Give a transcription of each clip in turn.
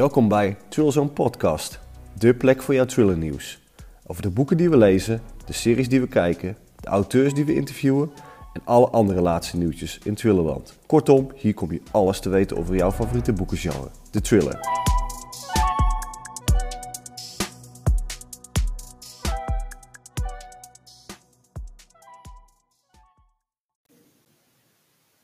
Welkom bij Trillzone Podcast, de plek voor jouw thriller nieuws. Over de boeken die we lezen, de series die we kijken, de auteurs die we interviewen en alle andere laatste nieuwtjes in Thrillerland. Kortom, hier kom je alles te weten over jouw favoriete boekengenre, de thriller.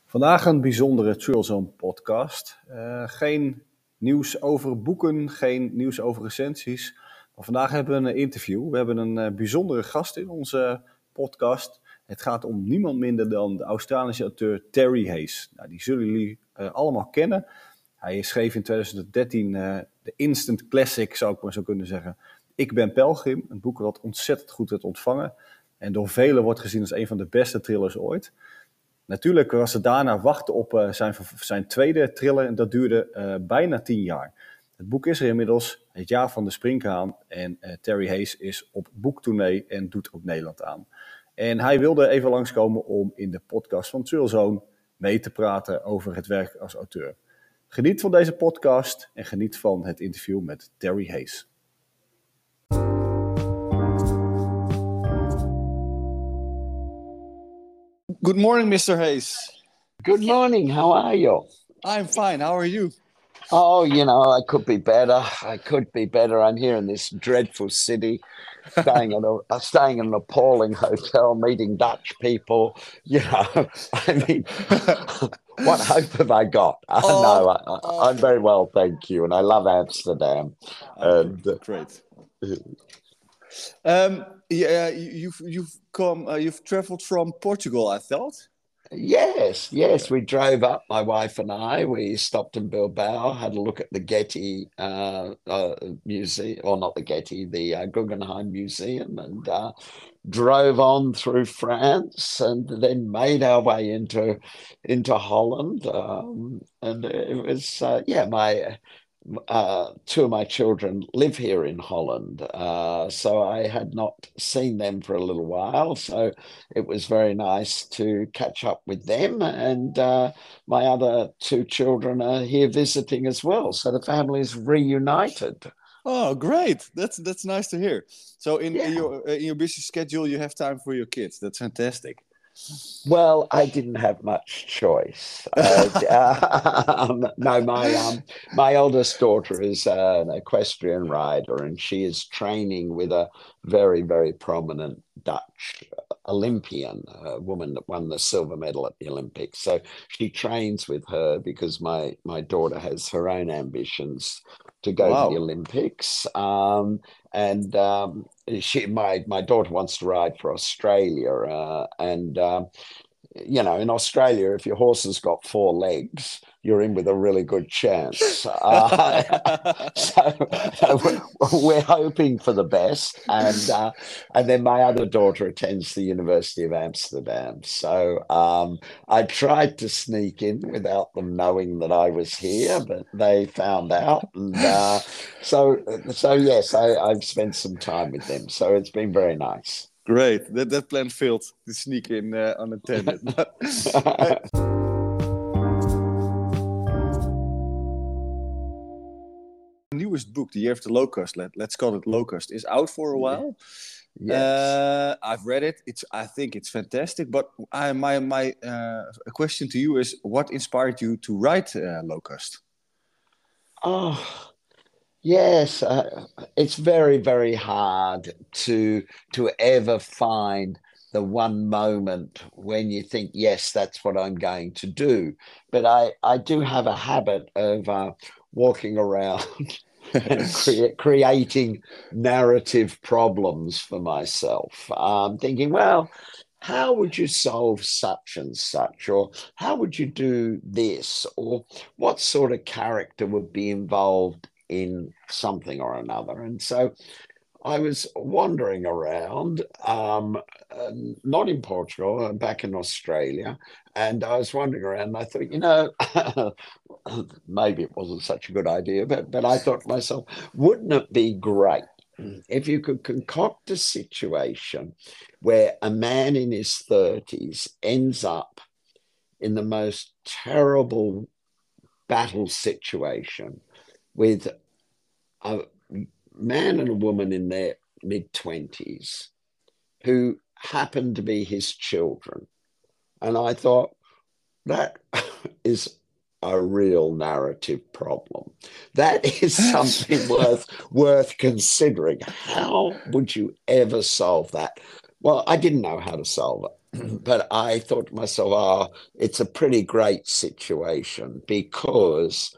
Vandaag een bijzondere Trillzone podcast. Uh, geen nieuws over boeken, geen nieuws over recensies. Maar vandaag hebben we een interview. We hebben een uh, bijzondere gast in onze podcast. Het gaat om niemand minder dan de Australische auteur Terry Hayes. Nou, die zullen jullie uh, allemaal kennen. Hij schreef in 2013 de instant classic, zou ik maar zo kunnen zeggen. Ik ben Pelgrim, een boek wat ontzettend goed werd ontvangen. En door velen wordt gezien als een van de beste thrillers ooit. Natuurlijk was het daarna wachten op uh, zijn, zijn tweede thriller en dat duurde uh, bijna tien jaar. Het boek is er inmiddels, het jaar van de springhaan en uh, Terry Hayes is op boektournee en doet ook Nederland aan. En hij wilde even langskomen om in de podcast van Trillzone mee te praten over het werk als auteur. Geniet van deze podcast en geniet van het interview met Terry Hayes. Good morning, Mr. Hayes. Good morning. How are you? I'm fine. How are you? Oh, you know, I could be better. I could be better. I'm here in this dreadful city, staying in a uh, staying in an appalling hotel, meeting Dutch people. You know, I mean, what hope have I got? Uh, oh, no, I, am very well, thank you, and I love Amsterdam. Oh, and uh, great. Um, yeah, you've you've come, uh, you've traveled from Portugal, I thought. Yes, yes. We drove up, my wife and I. We stopped in Bilbao, had a look at the Getty uh, uh, Museum, or not the Getty, the uh, Guggenheim Museum, and uh, drove on through France, and then made our way into into Holland. Um, and it was, uh, yeah, my uh, two of my children live here in Holland. Uh, so I had not seen them for a little while. So it was very nice to catch up with them. And uh, my other two children are here visiting as well. So the family is reunited. Oh, great! That's that's nice to hear. So in, yeah. in your in your busy schedule, you have time for your kids. That's fantastic. Well, I didn't have much choice. Uh, um, no, my um, my eldest daughter is uh, an equestrian rider, and she is training with a very, very prominent Dutch Olympian, a woman that won the silver medal at the Olympics. So she trains with her because my my daughter has her own ambitions to go wow. to the Olympics. Um, and um, she, my my daughter wants to ride for Australia, uh, and um, you know, in Australia, if your horse has got four legs, you're in with a really good chance. Uh, so, so, we're hoping for the best, and uh, and then my other daughter attends the University of Amsterdam. So um, I tried to sneak in without them knowing that I was here, but they found out, and uh, so so yes, I, I've spent some time with them. So it's been very nice. Great. That that plan failed to sneak in uh, unattended. newest book, The Year of the Locust, let, let's call it Locust, is out for a while. Yes. Uh, I've read it. It's I think it's fantastic. But I, my my uh, question to you is, what inspired you to write uh, Locust? Oh, Yes, uh, it's very very hard to to ever find the one moment when you think yes that's what I'm going to do. But I I do have a habit of uh, walking around and cre- creating narrative problems for myself. Um, thinking, well, how would you solve such and such or how would you do this or what sort of character would be involved in something or another. And so I was wandering around, um, uh, not in Portugal, uh, back in Australia, and I was wandering around. And I thought, you know, maybe it wasn't such a good idea, but but I thought to myself, wouldn't it be great if you could concoct a situation where a man in his thirties ends up in the most terrible battle situation with a man and a woman in their mid 20s who happened to be his children. And I thought, that is a real narrative problem. That is something worth worth considering. How would you ever solve that? Well, I didn't know how to solve it, but I thought to myself, oh, it's a pretty great situation because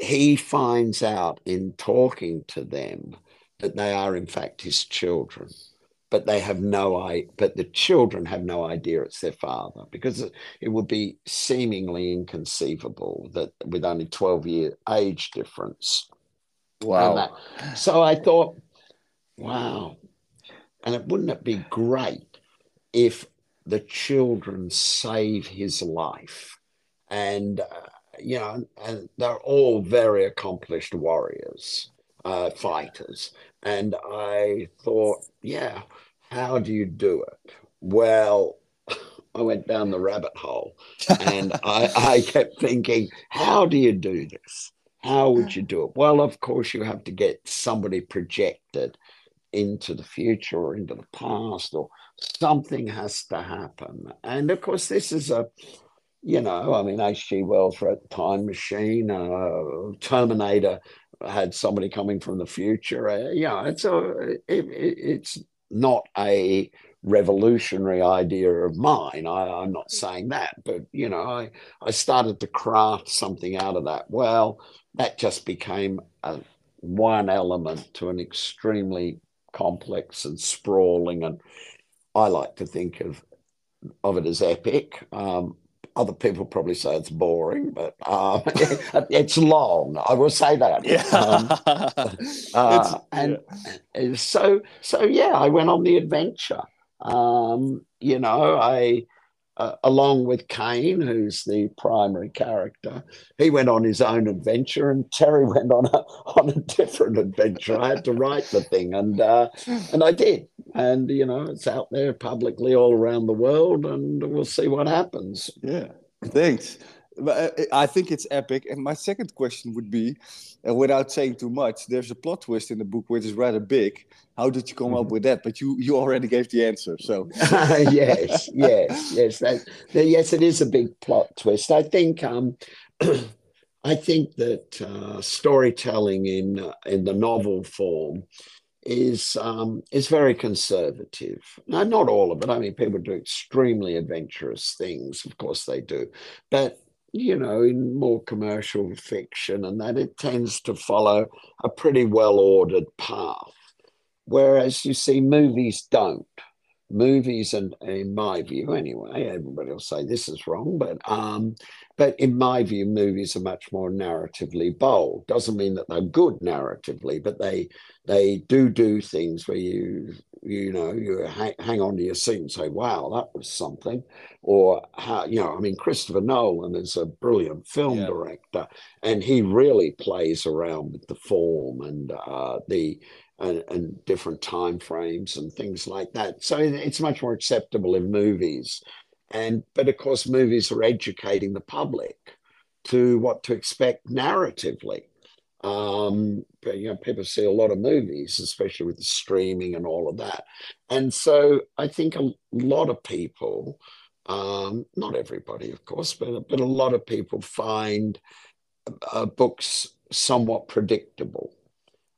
he finds out in talking to them that they are in fact his children but they have no i but the children have no idea it's their father because it would be seemingly inconceivable that with only 12 year age difference wow. so i thought wow. And it wouldn't it be great if the children save his life? And uh, you know and they're all very accomplished warriors uh, fighters and I thought, yeah, how do you do it? Well, I went down the rabbit hole and I, I kept thinking, how do you do this? How would you do it? Well, of course, you have to get somebody projected into the future or into the past, or something has to happen. And of course, this is a, you know, I mean, H.G. Wells wrote Time Machine, uh, Terminator had somebody coming from the future. Uh, yeah, it's a it, it's not a revolutionary idea of mine. I, am not saying that, but you know, I I started to craft something out of that. Well, that just became a, one element to an extremely complex and sprawling, and I like to think of of it as epic. Um, other people probably say it's boring, but um, it's long. I will say that. Yeah. Um, uh, and yeah. so, so yeah, I went on the adventure. Um, you know, I uh, along with Kane, who's the primary character, he went on his own adventure, and Terry went on a on a different adventure. I had to write the thing, and uh, and I did, and you know it's out there publicly all around the world, and we'll see what happens. Yeah, thanks. Uh, I think it's epic. And my second question would be, uh, without saying too much, there's a plot twist in the book which is rather big. How did you come mm-hmm. up with that? But you you already gave the answer. So yes, yes, yes. That, that, yes, it is a big plot twist. I think um, I think that uh, storytelling in uh, in the novel form is um, is very conservative. Now, not all of it. I mean, people do extremely adventurous things. Of course, they do, but you know, in more commercial fiction and that, it tends to follow a pretty well ordered path. Whereas you see, movies don't. Movies, and in my view, anyway, everybody will say this is wrong, but um, but in my view, movies are much more narratively bold. Doesn't mean that they're good narratively, but they they do do things where you you know you hang, hang on to your seat and say wow that was something or how you know i mean christopher nolan is a brilliant film yeah. director and he really plays around with the form and uh, the and, and, different time frames and things like that so it's much more acceptable in movies and but of course movies are educating the public to what to expect narratively um, but, you know, people see a lot of movies, especially with the streaming and all of that. And so I think a lot of people, um, not everybody, of course, but, but a lot of people find uh, books somewhat predictable.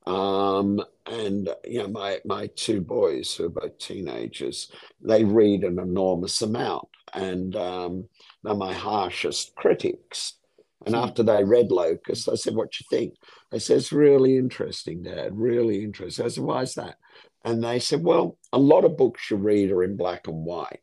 Um, and you know, my my two boys who are both teenagers, they read an enormous amount, and um, they're my harshest critics. And after they read Locust, I said, What you think? I said, It's really interesting, Dad, really interesting. I said, Why is that? And they said, Well, a lot of books you read are in black and white.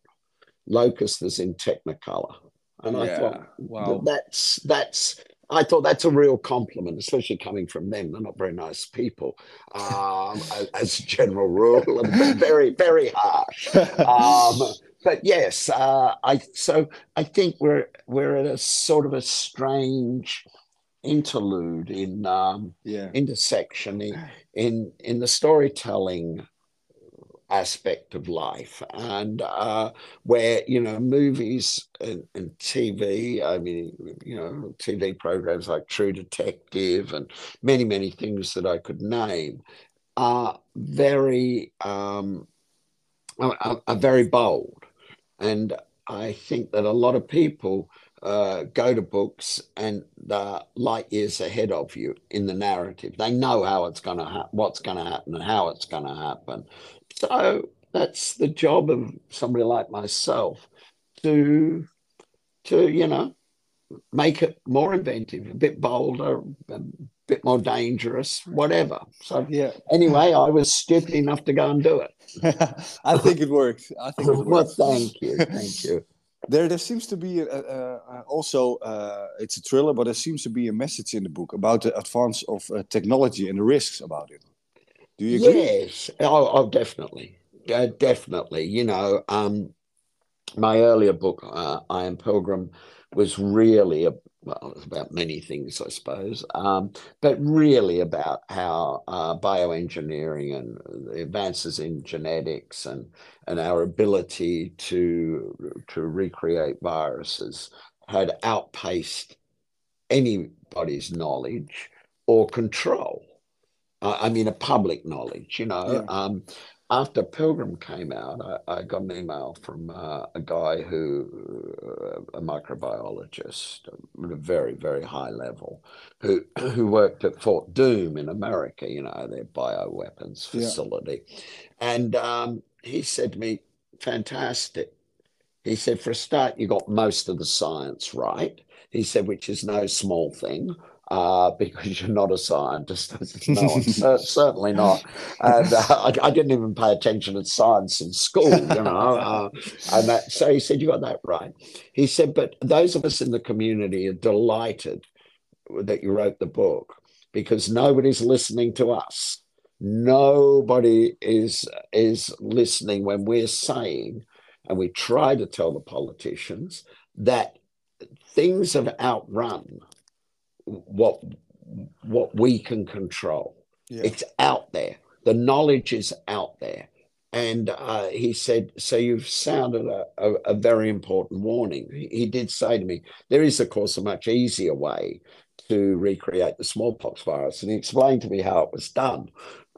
Locust is in Technicolor. And yeah, I thought, wow. that's that's I thought that's a real compliment, especially coming from them. They're not very nice people, um, as, a general rule, and very, very harsh. Um, but yes, uh, I so I think we're we're at a sort of a strange interlude in um, yeah. intersection in, in in the storytelling aspect of life and uh, where you know movies and, and, tv i mean you know tv programs like true detective and many many things that i could name are very um, are, are very bold and i think that a lot of people uh, go to books and they're light years ahead of you in the narrative. They know how it's going to happen, what's going to happen, and how it's going to happen. So that's the job of somebody like myself to, to you know, make it more inventive, a bit bolder, a bit more dangerous, whatever. So yeah. anyway, I was stupid enough to go and do it. I think it worked. I think it worked. well, thank you, thank you. There, there seems to be a, also uh, it's a thriller, but there seems to be a message in the book about the advance of uh, technology and the risks about it. Do you agree? Yes, oh, oh definitely, uh, definitely. You know, um, my earlier book, uh, I Am Pilgrim, was really a, well, about many things, I suppose, um, but really about how uh, bioengineering and the advances in genetics and and our ability to to recreate viruses had outpaced anybody's knowledge or control. Uh, I mean, a public knowledge, you know. Yeah. Um, after Pilgrim came out, I, I got an email from uh, a guy who, uh, a microbiologist at a very, very high level, who who worked at Fort Doom in America, you know, their bioweapons facility. Yeah. And um, he said to me, fantastic. He said, for a start, you got most of the science right. He said, which is no small thing uh, because you're not a scientist. no, certainly not. And uh, I, I, didn't even pay attention to science in school, you know. Uh, and that, so he said, You got that right. He said, But those of us in the community are delighted that you wrote the book because nobody's listening to us. Nobody is is listening when we're saying, and we try to tell the politicians that things have outrun what what we can control. Yeah. It's out there. The knowledge is out there. And uh, he said, So you've sounded a, a, a, very important warning. He did say to me, There is, of course, a much easier way to recreate the smallpox virus. And he explained to me how it was done.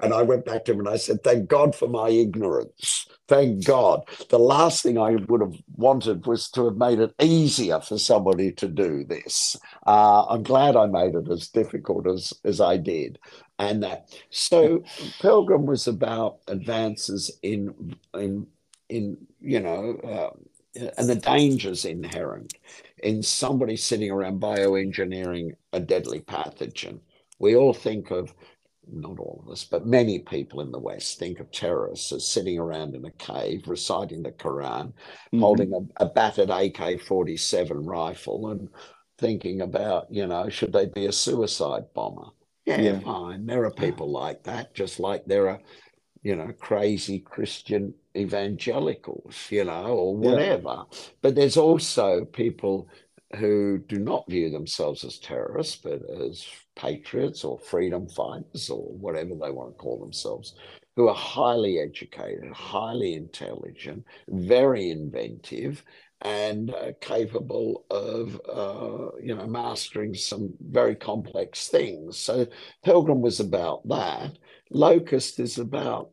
And I went back to him and I said, Thank God for my ignorance. Thank God. The last thing I would have wanted was to have made it easier for somebody to do this. Uh, I'm glad I made it as difficult as, as I did. And that. So Pilgrim was about advances in, in, in you know, uh, and the dangers inherent in somebody sitting around bioengineering a deadly pathogen. We all think of not all of us, but many people in the West think of terrorists as sitting around in a cave reciting the Quran, mm-hmm. holding a, a battered AK 47 rifle and thinking about, you know, should they be a suicide bomber? Yeah, yeah, fine. There are people like that, just like there are, you know, crazy Christian evangelicals, you know, or whatever. Yeah. But there's also people who do not view themselves as terrorists, but as patriots or freedom fighters or whatever they want to call themselves, who are highly educated, highly intelligent, very inventive, and uh, capable of, uh, you know, mastering some very complex things. So Pilgrim was about that. Locust is about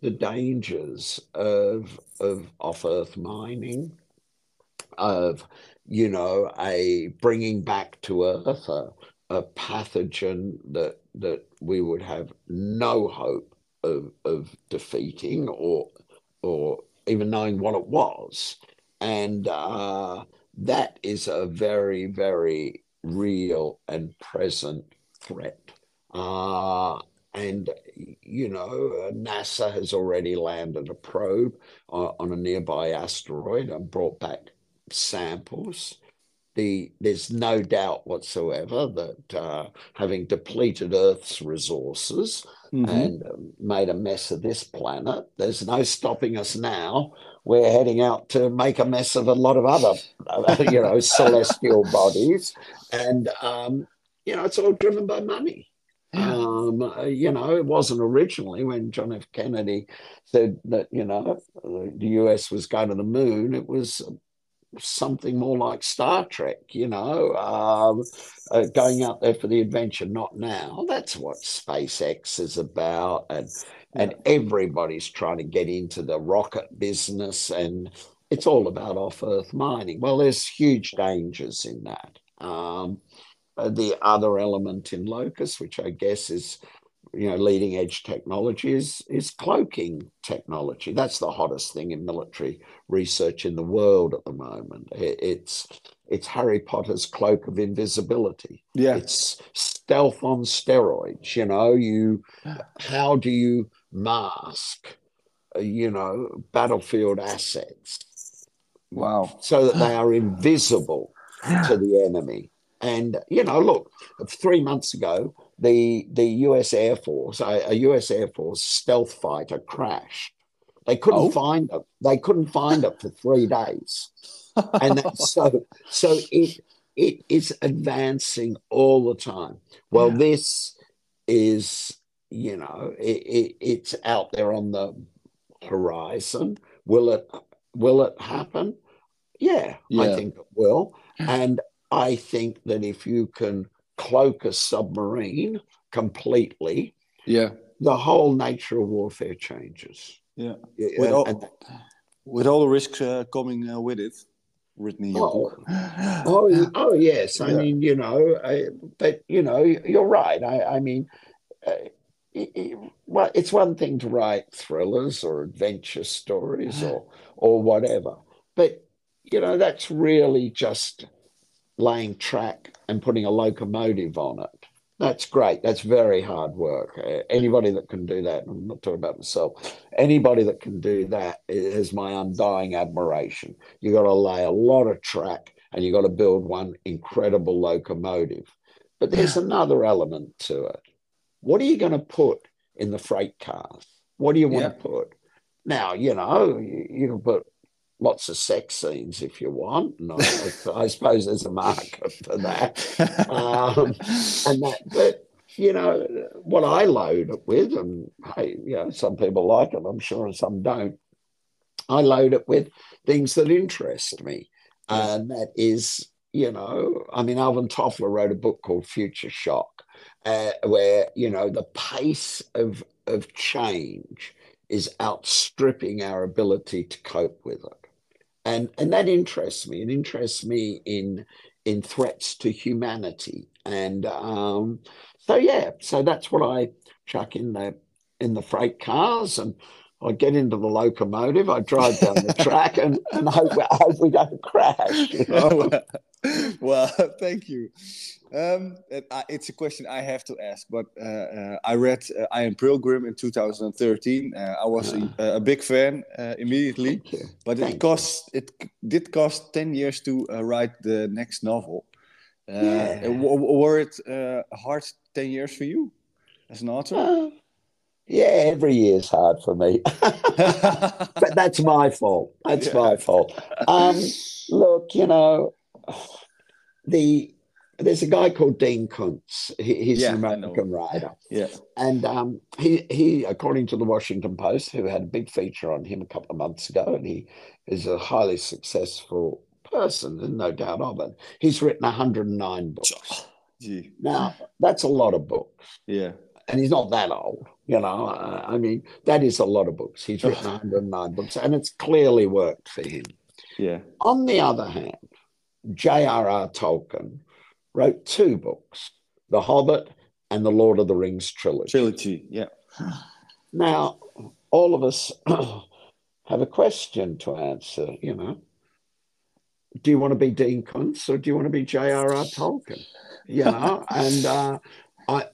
the dangers of of off Earth mining, of you know, a bringing back to earth a, a pathogen that that we would have no hope of, of defeating or or even knowing what it was. And uh, that is a very, very real and present threat. Uh, and, you know, NASA has already landed a probe uh, on a nearby asteroid and brought back samples. The, there's no doubt whatsoever that uh, having depleted Earth's resources mm-hmm. and um, made a mess of this planet, there's no stopping us now. We're heading out to make a mess of a lot of other, you know, celestial bodies, and um, you know, it's all driven by money. Um, uh, you know, it wasn't originally when John F. Kennedy said that, you know, the US was going to the moon. It was something more like Star Trek, you know, um, uh, going out there for the adventure, not now. That's what SpaceX is about. And, and everybody's trying to get into the rocket business and it's all about off earth mining. Well, there's huge dangers in that. Um, the other element in Locust, which I guess is you know leading edge technology is is cloaking technology. That's the hottest thing in military research in the world at the moment. It's it's harry potter's cloak of invisibility. Yeah. It's stealth on steroids you know you how do you mask uh, you know battlefield assets? Wow. So that they are invisible to the enemy and you know look 3 months ago the the U.S. Air Force, a, a U.S. Air Force stealth fighter crashed. They couldn't oh. find it. They couldn't find it for three days, and that's so so it it is advancing all the time. Well, yeah. this is you know it, it, it's out there on the horizon. Will it will it happen? Yeah, yeah. I think it will, and I think that if you can cloak a submarine completely, yeah, the whole nature of warfare changes. Yeah, with, all, and, with all the risks uh, coming uh, with it. Written in your oh, book. oh, oh, yes. I yeah. mean, you know, I, but you know, you're right. I, I mean, uh, it, it, well, it's one thing to write thrillers or adventure stories or or whatever, but you know, that's really just laying track and putting a locomotive on it. That's great. That's very hard work. Anybody that can do that, I'm not talking about myself, anybody that can do that is my undying admiration. You've got to lay a lot of track and you've got to build one incredible locomotive. But there's yeah. another element to it. What are you going to put in the freight cars? What do you want yeah. to put? Now, you know, you, you can put lots of sex scenes if you want. And I, I suppose there's a market for that. Um, and that, but you know, what I load it with, and hey, you know, some people like it, I'm sure, and some don't. I load it with things that interest me. And that is, you know, I mean, Alvin Toffler wrote a book called Future Shock, uh, where, you know, the pace of, of change is outstripping our ability to cope with it and and that interests me. It interests me in in threats to humanity, and um, so yeah, so that's what I chuck in the in the freight cars, and I get into the locomotive, I drive down the track, and and hope, hope we don't crash. You know? well, thank you. Um, uh, it's a question I have to ask, but uh, uh, I read uh, I Am Pilgrim in 2013. Uh, I was a, a, big fan uh, immediately, but it Thank cost you. it did cost 10 years to write the next novel. Yeah. were it hard 10 years for you as an author? yeah, every year's hard for me, but that's my fault. That's yeah. my fault. Um, look, you know, the there's a guy called Dean Koontz. He, he's yeah, an American writer. Yeah. And um, he, he, according to the Washington Post, who had a big feature on him a couple of months ago, and he is a highly successful person, there's no doubt of it. He's written 109 books. Gee. Now, that's a lot of books. Yeah. And he's not that old, you know. I mean, that is a lot of books. He's written 109 books, and it's clearly worked for him. Yeah. On the other hand, J.R.R. Tolkien wrote two books The Hobbit and The Lord of the Rings trilogy. Trilogy, yeah. Now, all of us have a question to answer, you know. Do you want to be Dean Koontz or do you want to be J.R.R. Tolkien? You know, and uh, I,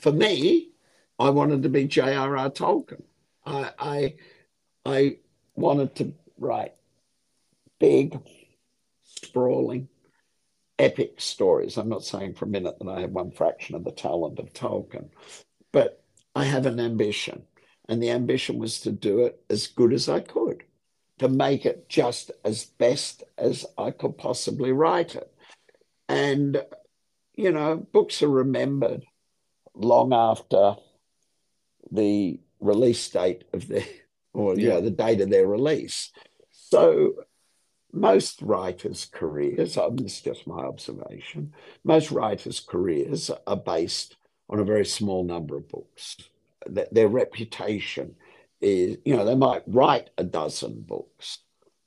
for me, I wanted to be J.R.R. Tolkien. I, I, I wanted to write big, sprawling, epic stories. I'm not saying for a minute that I have one fraction of the talent of Tolkien, but I have an ambition. And the ambition was to do it as good as I could, to make it just as best as I could possibly write it. And, you know, books are remembered long after the release date of the, or yeah, you know, the date of their release. So most writers' careers, um, this is just my observation, most writers' careers are based on a very small number of books. Their reputation is, you know, they might write a dozen books,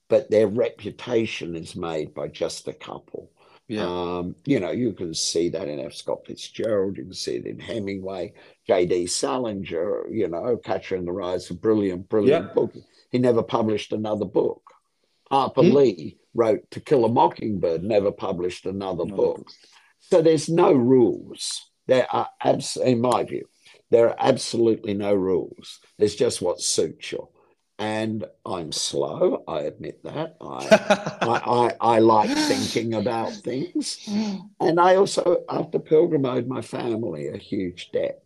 but their reputation is made by just a couple. Yeah. Um, you know, you can see that in F. Scott Fitzgerald, you can see it in Hemingway, J.D. Salinger, you know, Catcher in the Rye is a brilliant, brilliant yeah. book. He never published another book. Harper hmm? Lee wrote To Kill a Mockingbird, never published another no. book. So there's no rules. There are, abs- in my view, there are absolutely no rules. There's just what suits you. And I'm slow, I admit that. I, I, I, I, like thinking about things. And I also, after Pilgrim, owed my family a huge debt.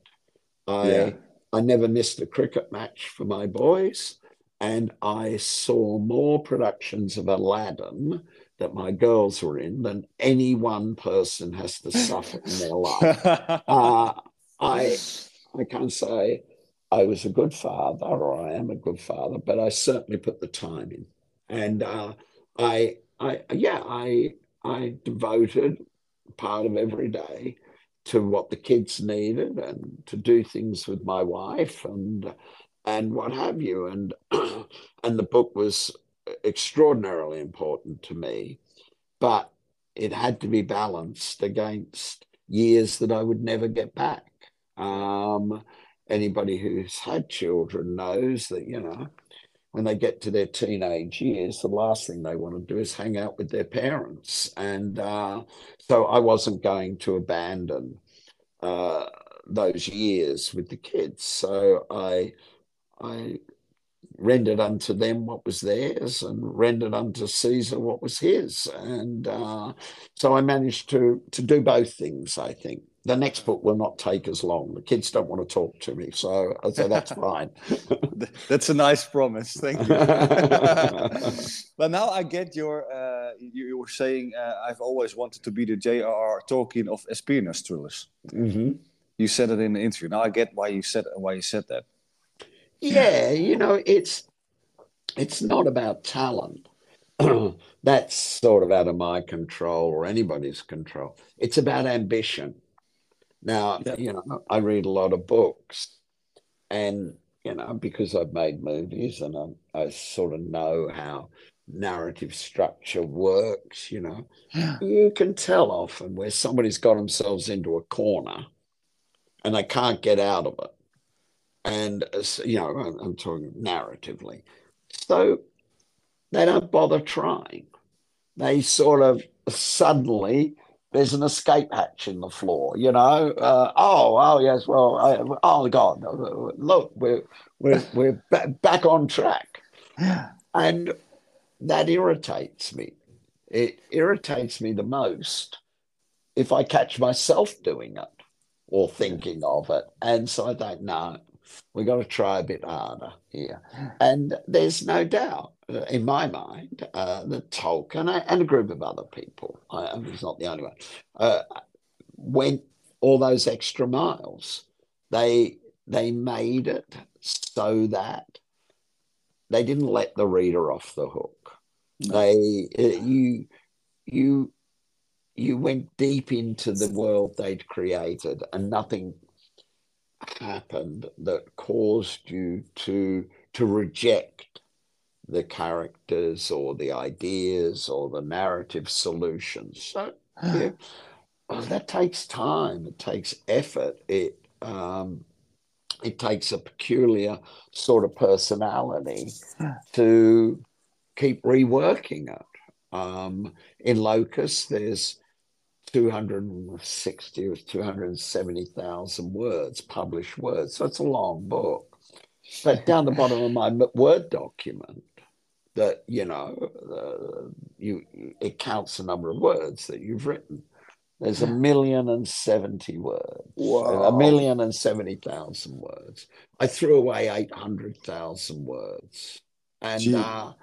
I, yeah. I never missed a cricket match for my boys and I saw more productions of Aladdin that my girls were in than any one person has to suffer in their life. Uh, I I can't say I was a good father or I am a good father, but I certainly put the time in, and uh, I I yeah I I devoted part of every day to what the kids needed and to do things with my wife and and what have you. And and the book was extraordinarily important to me, but it had to be balanced against years that I would never get back. Um, anybody who's had children knows that you know when they get to their teenage years, the last thing they want to do is hang out with their parents. And uh, so I wasn't going to abandon uh, those years with the kids. So I I rendered unto them what was theirs and rendered unto Caesar what was his. And uh, so I managed to to do both things, I think. The next book will not take as long. The kids don't want to talk to me, so I say that's fine. that's a nice promise. Thank you. but now I get your. Uh, you, you, were saying uh, I've always wanted to be the J.R.R. Tolkien of espionage thrillers. Mm-hmm. You said it in the interview. Now I get why you said why you said that yeah, you know, it's it's not about talent. That's sort of out of my control or anybody's control. It's about ambition. Now, yeah. you know, I read a lot of books, and you know, because I've made movies and I, I sort of know how narrative structure works, you know, yeah. you can tell often where somebody's got themselves into a corner and they can't get out of it and uh, you know I'm, I'm talking narratively. So they don't bother trying. They sort of suddenly there's an escape hatch in the floor you know? Uh, oh oh yes well I, oh god look we're we're we're back on track. And that irritates me. It irritates me the most if i catch myself doing it or thinking of it. And so i don't know We've got to try a bit harder here. And there's no doubt, uh, in my mind, uh, that Tolkien and a group of other people, I, I he's not the only one, uh, went all those extra miles. They they made it so that they didn't let the reader off the hook. They uh, you you you went deep into the world they'd created, and nothing happened that caused you to to reject the characters or the ideas or the narrative solutions. So yeah, well, that takes time. It takes effort. It um, it takes a peculiar sort of personality to keep reworking it. Um, in Locust, there's 260 or 270,000 words, published words. So it's a long book. But down the bottom of my Word document, that you know, uh, you it counts the number of words that you've written. There's a million and seventy words. Wow. A million and seventy thousand words. I threw away eight hundred thousand words, and uh,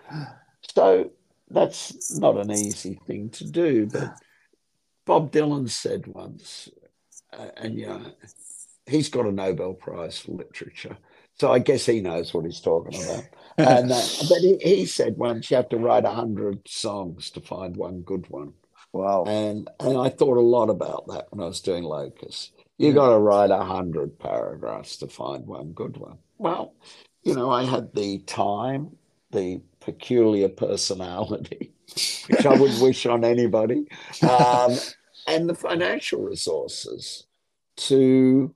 so that's not an easy thing to do. But Bob Dylan said once, uh, and you know, he's got a Nobel Prize for literature. So I guess he knows what he's talking about. and uh, but he, he said once you have to write a hundred songs to find one good one. Wow. And and I thought a lot about that when I was doing Locust. You yeah. got to write a hundred paragraphs to find one good one. Well, you know, I had the time, the peculiar personality, which I would wish on anybody, um, and the financial resources to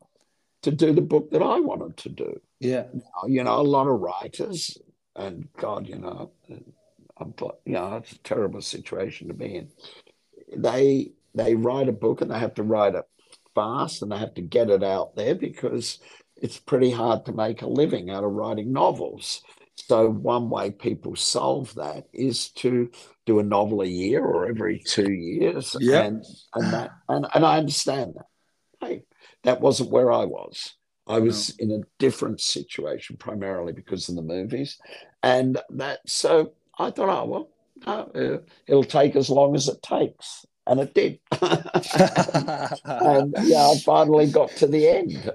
to do the book that I wanted to do. Yeah, you know, a lot of writers, and God, you know, I'm, you know, it's a terrible situation to be in. They they write a book and they have to write it fast and they have to get it out there because it's pretty hard to make a living out of writing novels. So one way people solve that is to do a novel a year or every two years. Yeah. And, and that and, and I understand that. Hey, that wasn't where I was. I was no. in a different situation primarily because of the movies. And that so I thought, oh well, uh, it'll take as long as it takes and it did. and yeah, I finally got to the end.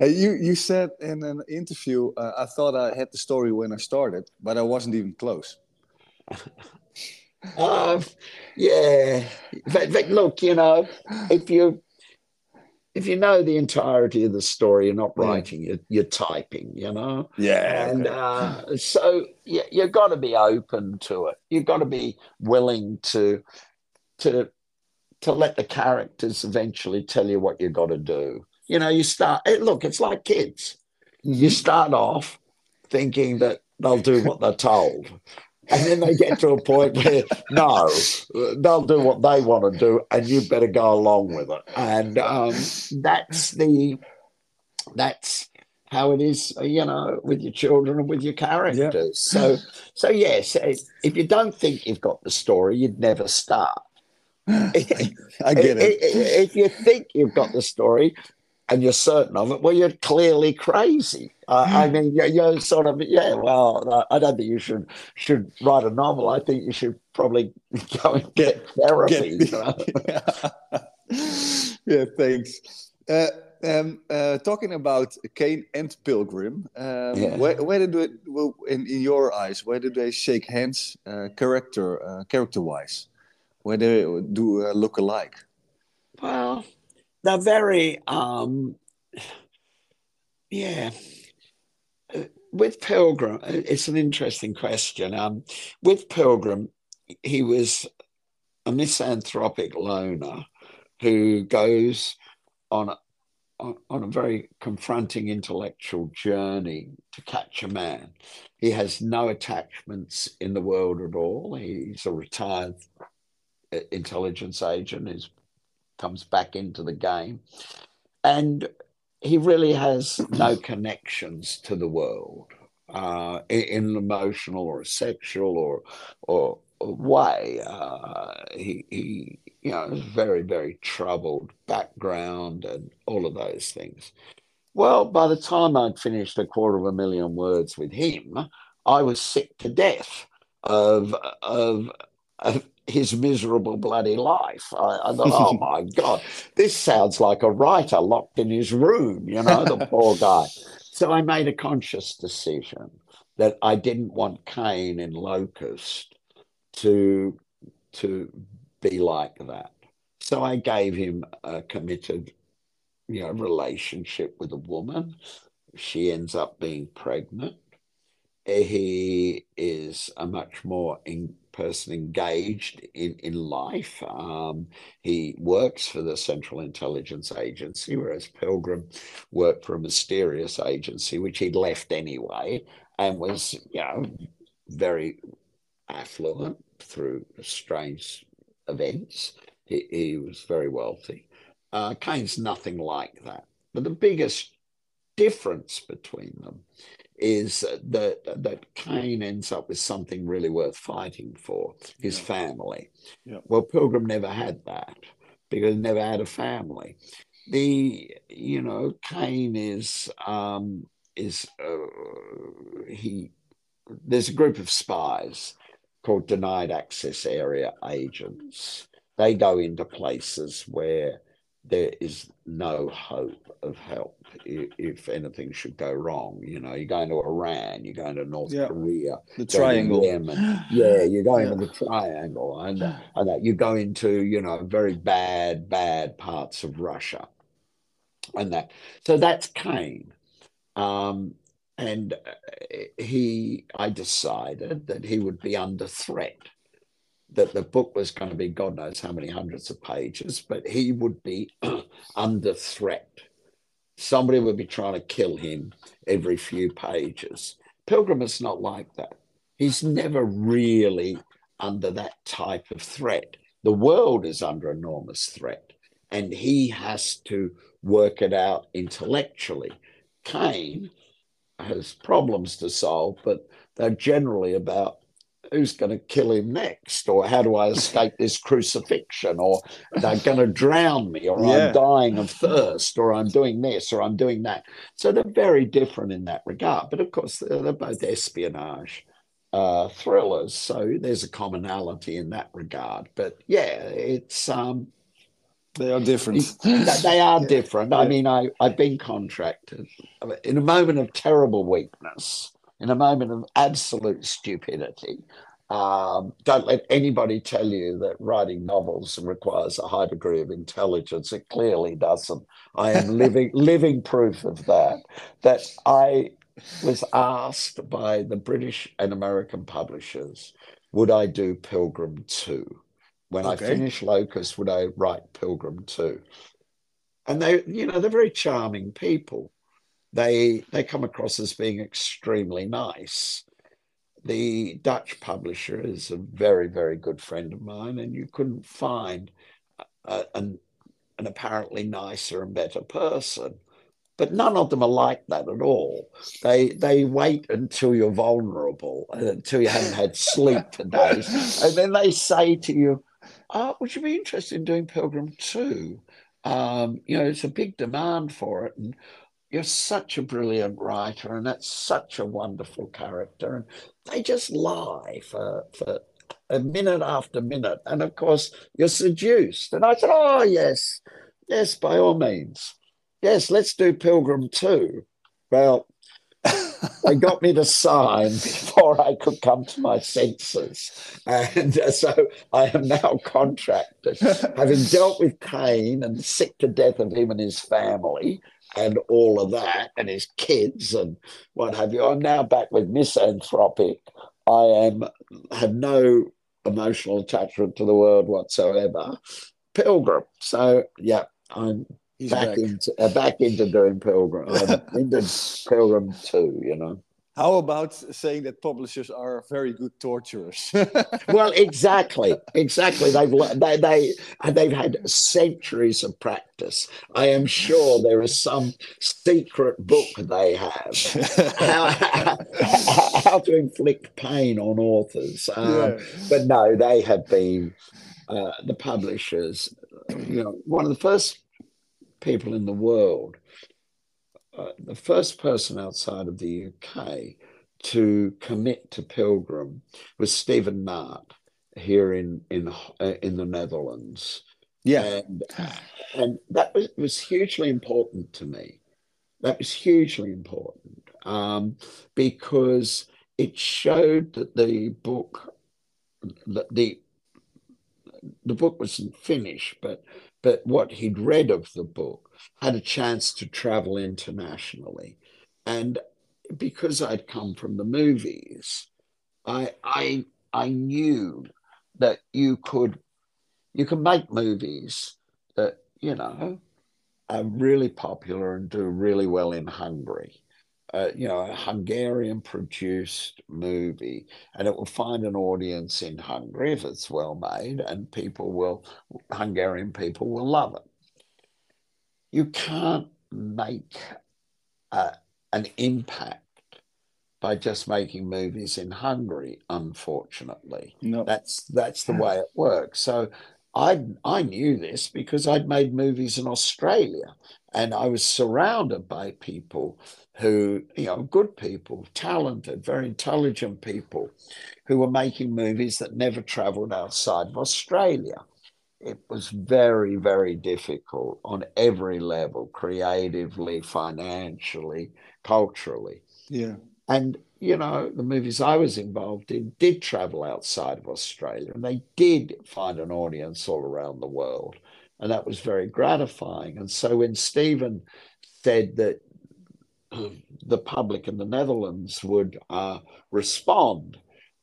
you you said in an interview, uh, I thought I had the story when I started, but I wasn't even close. uh, yeah, but, but look, you know, if you if you know the entirety of the story, you're not writing, you're, you're, typing, you know? Yeah. And okay. uh, so you, you've got to be open to it. You've got to be willing to to to let the characters eventually tell you what you've got to do. You know, you start look, it's like kids. You mm-hmm. start off thinking that they'll do what they're told. And then they get to a point where no, they'll do what they want to do, and you better go along with it. And um, that's the that's how it is, you know, with your children and with your characters. So, so yes, if you don't think you've got the story, you'd never start. I get it. If you think you've got the story and you're certain of it, well, you're clearly crazy. Uh, I mean, you're, you're, sort of yeah. Well, I don't think you should should write a novel. I think you should probably go and get therapy. Get, yeah, thanks. Uh, um, uh, talking about Kane and Pilgrim, um, yeah. where, where, did it, in, in your eyes, where did they shake hands, uh, character uh, character wise? Where they do uh, look alike? Well, they're very, um, yeah. With Pilgrim, it's an interesting question. Um, with Pilgrim, he was a misanthropic loner who goes on a, on a very confronting intellectual journey to catch a man. He has no attachments in the world at all. He's a retired intelligence agent who comes back into the game. And he really has no connections to the world uh, in an emotional or a sexual or, or, way. Uh, he, he, you know, very, very troubled background and all of those things. Well, by the time I'd finished a quarter of a million words with him, I was sick to death of, of, of his miserable bloody life. I, I thought, oh my God, this sounds like a writer locked in his room, you know, the poor guy. So I made a conscious decision that I didn't want Kane in Locust to, to be like that. So I gave him a committed, you know, relationship with a woman. She ends up being pregnant. He is a much more in, person engaged in, in life. Um, he works for the Central Intelligence Agency, whereas Pilgrim worked for a mysterious agency, which he'd left anyway, and was, you know, very affluent through strange events. He, he was very wealthy. Uh, Kane's nothing like that. But the biggest difference between them is that that Kane ends up with something really worth fighting for his yeah. family. Yeah. Well, Pilgrim never had that because he never had a family. The you know Kane is um, is uh, he there's a group of spies called denied access area agents. They go into places where there is no hope of help if anything should go wrong. You know, you're going to Iran, you're going to North yeah. Korea, the triangle. Yemen. Yeah, you're going yeah. to the triangle, and and that you go into you know very bad, bad parts of Russia, and that. So that's Kane. Um, and uh, he, I decided that he would be under threat that the book was going to be God knows how many hundreds of pages, but he would be under threat. Somebody would be trying to kill him every few pages. Pilgrim is not like that. He's never really under that type of threat. The world is under enormous threat, and he has to work it out intellectually. Kane has problems to solve, but they're generally about who's going to kill him next? Or how do i escape this crucifixion? Or they're going to drown me or yeah. i'm dying of thirst or i'm doing this or i'm doing that. So they're very different in that regard. But of course they're, they're both espionage uh, thrillers so there's a commonality in that regard. But yeah it's um they are different. they are different. I mean, I, I've been contracted in a moment of terrible weakness in a moment of absolute stupidity. Um, don't let anybody tell you that writing novels requires a high degree of intelligence. It clearly doesn't. I am living living proof of that. That I was asked by the British and American publishers, would I do Pilgrim 2? When okay. I finish Locust, would I write Pilgrim 2? And they, you know, they're very charming people they they come across as being extremely nice. The Dutch publisher is a very very good friend of mine, and you couldn't find a, an an apparently nicer and better person. But none of them are like that at all. They they wait until you're vulnerable, until you haven't had sleep for days, and then they say to you, oh, "Would you be interested in doing Pilgrim 2? Um, you know, it's a big demand for it, and you're such a brilliant writer and that's such a wonderful character and they just lie for for a minute after minute and of course you're seduced and i said oh yes yes by all means yes let's do pilgrim 2 well they got me to sign before I could come to my senses. And uh, so I am now contracted. Having dealt with Kane and sick to death of him and his family, and all of that and his kids and what have you. I'm now back with misanthropic. I am have no emotional attachment to the world whatsoever. Pilgrim. So yeah, I'm back, back, into uh, back into doing Pilgrim. into Pilgrim too, you know. How about saying that publishers are very good torturers? well, exactly, exactly. They've they, they they've had centuries of practice. I am sure there is some secret book they have how, how, how to inflict pain on authors. Um, yeah. But no, they have been uh, the publishers. You know, one of the first people in the world uh, the first person outside of the UK to commit to Pilgrim was Stephen Nart here in in uh, in the Netherlands. Yeah, and, and that was was hugely important to me. That was hugely important um, because it showed that the book, that the the book wasn't finished, but but what he'd read of the book had a chance to travel internationally. And because I'd come from the movies, I I I knew that you could you can make movies that, you know, are really popular and do really well in Hungary. Uh, you know, a Hungarian produced movie, and it will find an audience in Hungary if it's well made, and people will, Hungarian people will love it. You can't make uh, an impact by just making movies in Hungary, unfortunately. No. That's that's the way it works. So I I knew this because I'd made movies in Australia and I was surrounded by people who, you know, good people, talented, very intelligent people who were making movies that never traveled outside of Australia. It was very, very difficult on every level, creatively, financially, culturally. Yeah. And, you know, the movies I was involved in did travel outside of Australia and they did find an audience all around the world. And that was very gratifying. And so when Stephen said that the public in the Netherlands would uh, respond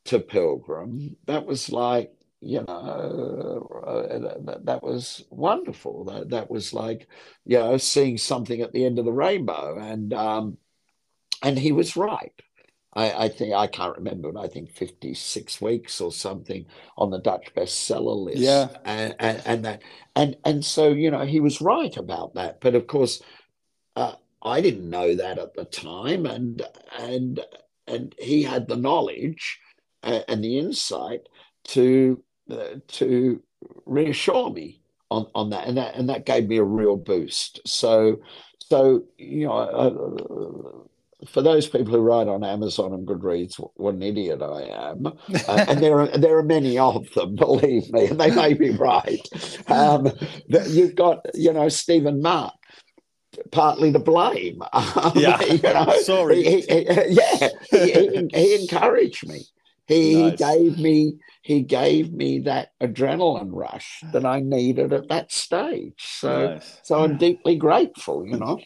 to Pilgrim, that was like, you know, uh, that, that, was wonderful. That, that was like, you know, seeing something at the end of the rainbow. And, um, and he was right. I, I, think I can't remember, but I think 56 weeks or something on the Dutch bestseller list. Yeah. And, and, and that, and, and so, you know, he was right about that. But of course, uh, I didn't know that at the time. And, and, and he had the knowledge uh, and the insight to, uh, to reassure me on, on that. And that, and that gave me a real boost. So, so, you know, uh, for those people who write on Amazon and Goodreads, what an idiot I am. Uh, and there are there are many of them, believe me, and they may be right. Um, you've got, you know, Stephen Mark, partly to blame. Yeah, you know, sorry. He, he, yeah, he, he, encouraged me. He, nice. gave me he gave me that adrenaline rush that I needed at that stage. So nice. so I'm deeply grateful. You know.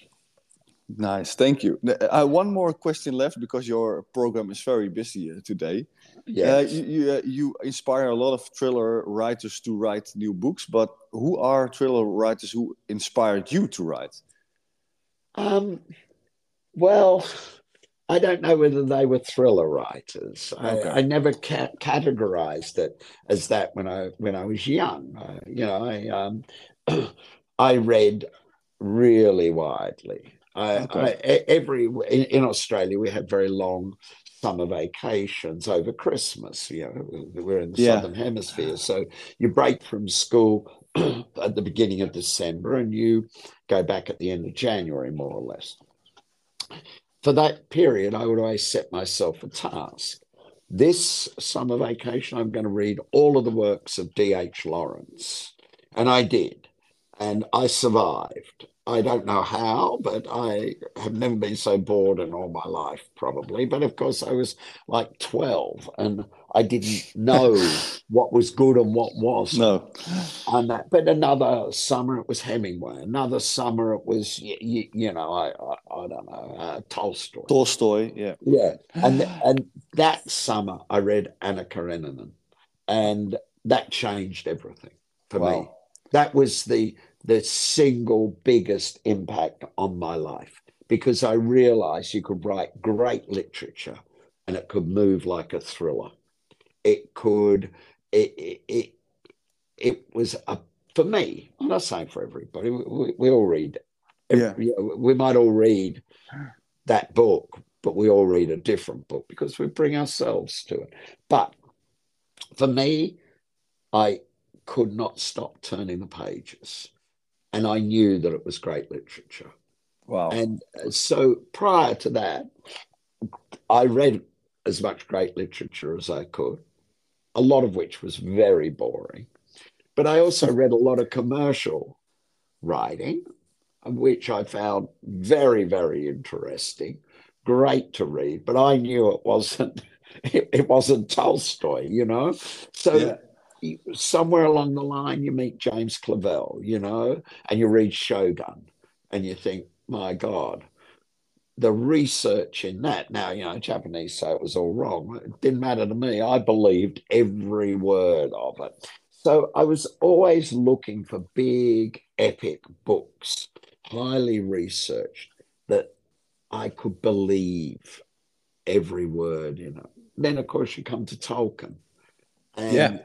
Nice, thank you. Uh, one more question left because your program is very busy uh, today. Yeah, uh, you you, uh, you, inspire a lot of thriller writers to write new books, but who are thriller writers who inspired you to write? Um, well, I don't know whether they were thriller writers. Okay. I, I, never ca- categorized it as that when I when I was young. Uh, you know, I um, I read really widely. I, okay. I, every in, in, Australia we have very long summer vacations over Christmas. You know, we're in the yeah. southern hemisphere, so you break from school at the beginning of December and you go back at the end of January, more or less. For that period, I would always set myself a task. This summer vacation, I'm going to read all of the works of D.H. Lawrence. And I did. And I survived. I don't know how, but I have never been so bored in all my life, probably. But of course, I was like 12 and I didn't know what was good and what wasn't. No. And that, but another summer it was Hemingway. Another summer it was, you, you know, I, I, I don't know, uh, Tolstoy. Tolstoy, yeah. Yeah. And, and that summer I read Anna Karenina and that changed everything for wow. me. That was the the single biggest impact on my life because I realized you could write great literature and it could move like a thriller. It could, it, it, it, it was a, for me, I'm not saying for everybody, we, we all read, yeah. we might all read that book, but we all read a different book because we bring ourselves to it. But for me, I could not stop turning the pages and I knew that it was great literature. Wow. And uh, so prior to that, I read as much great literature as I could, a lot of which was very boring. But I also read a lot of commercial writing, which I found very, very interesting, great to read. But I knew it wasn't it, it wasn't Tolstoy, you know. So yeah somewhere along the line you meet James Clavell, you know, and you read Shogun, and you think, my God, the research in that. Now, you know, Japanese say it was all wrong. It didn't matter to me. I believed every word of it. So I was always looking for big, epic books, highly researched, that I could believe every word in it. Then, of course, you come to Tolkien. And yeah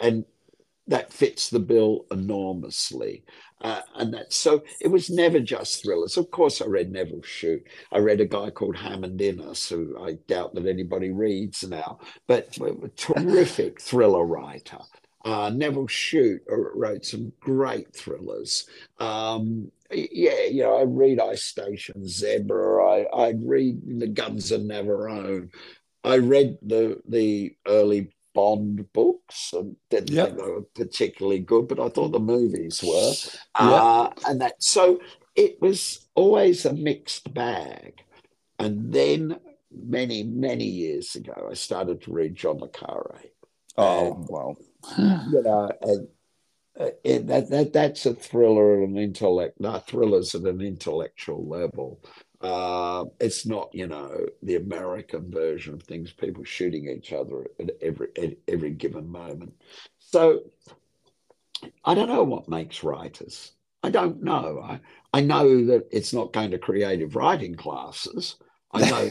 and that fits the bill enormously. Uh, and that so it was never just thrillers. Of course, I read Nevil Shute. I read a guy called Hammond Innes, who I doubt that anybody reads now, but a terrific thriller writer. Uh, Nevil Shute wrote some great thrillers. Um, yeah, you know, I read Ice Station Zebra. I I read The Guns of Navarone. I read the the early Bond books and didn't Yep. think they were particularly good, but I thought the movies were. Yeah. Uh, and that so it was always a mixed bag. And then many, many years ago, I started to read John Le Carre. Oh, well, You know, and uh, it, that, that that's a thriller at an intellect, not thrillers at an intellectual level. Uh, it's not, you know, the American version of things, people shooting each other at every at every given moment. So I don't know what makes writers. I don't know. I, I know that it's not going to creative writing classes. I know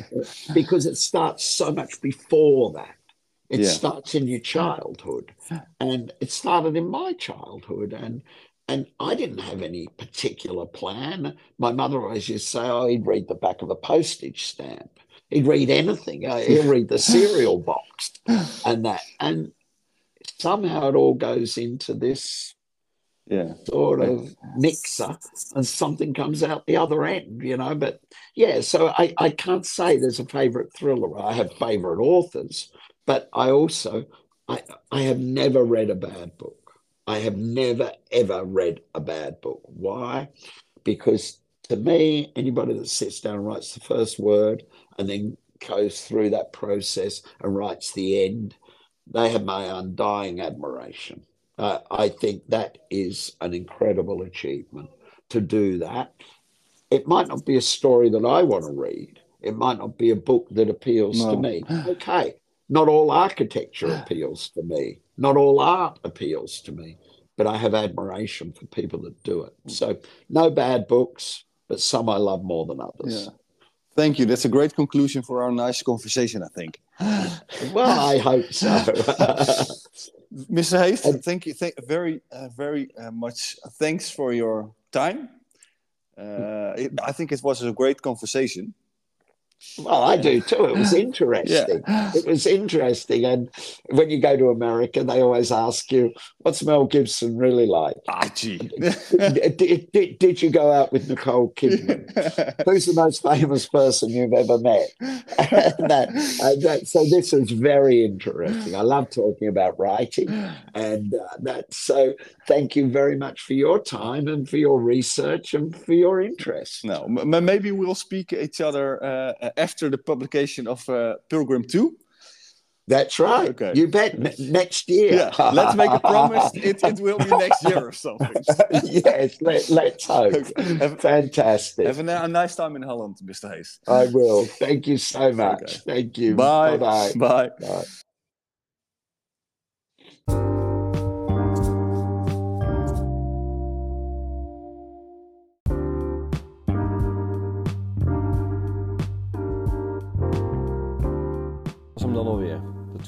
because it starts so much before that. It Yeah. starts in your childhood, and it started in my childhood, and and I didn't have any particular plan. My mother always used to say, "Oh, he'd read the back of a postage stamp. He'd read anything. Uh, He'll read the cereal box and that." And somehow it all goes into this Yeah. sort of mixer and something comes out the other end, you know. But yeah, so I, I can't say there's a favorite thriller. I have favorite authors, but I also I I have never read a bad book. I have never ever read a bad book. Why? Because to me, anybody that sits down and writes the first word and then goes through that process and writes the end, they have my undying admiration. Uh, I think that is an incredible achievement to do that. It might not be a story that I want to read. It might not be a book that appeals No. to me. Okay. Not all architecture appeals to me. Not all art appeals to me. But I have admiration for people that do it. So, no bad books, but some I love more than others. Yeah. Thank you. That's a great conclusion for our nice conversation, I think. Well, I hope so. Mr. Hayes, thank you. Thank very, uh, very uh, much. Thanks for your time. Uh, it, I think it was a great conversation. Well, I do too. It was interesting. It was interesting. And when you go to America, they always ask you, what's Mel Gibson really like? Ah, gee. did, did, did, did you go out with Nicole Kidman? Who's the most famous person you've ever met? that, and that, so this was very interesting. I love talking about writing, and uh, that. So thank you very much for your time and for your research and for your interest. no, m- maybe we'll speak each other uh, after the publication of uh, Pilgrim 2. That's right. Okay. You bet. N- next year. Yeah, let's make a promise. It, it will be next year or something. yes, let, let's hope. Have- Fantastic. Have a, a nice time in Holland, Mr. Hayes. I will. Thank you so much. Okay. Thank you. Bye. Bye-bye. Bye. Bye.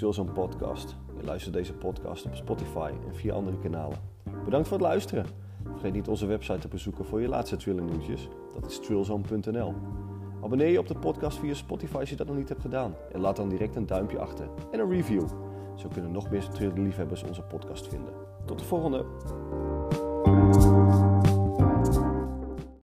De Twilzone podcast. Je luistert deze podcast op Spotify en via andere kanalen. Bedankt voor het luisteren. Vergeet niet onze website te bezoeken voor je laatste Thriller nieuwtjes. Dat is twillzone.nl. Abonneer je op de podcast via Spotify als je dat nog niet hebt gedaan. En laat dan direct een duimpje achter en een review. Zo kunnen nog meer Thriller liefhebbers onze podcast vinden. Tot de volgende!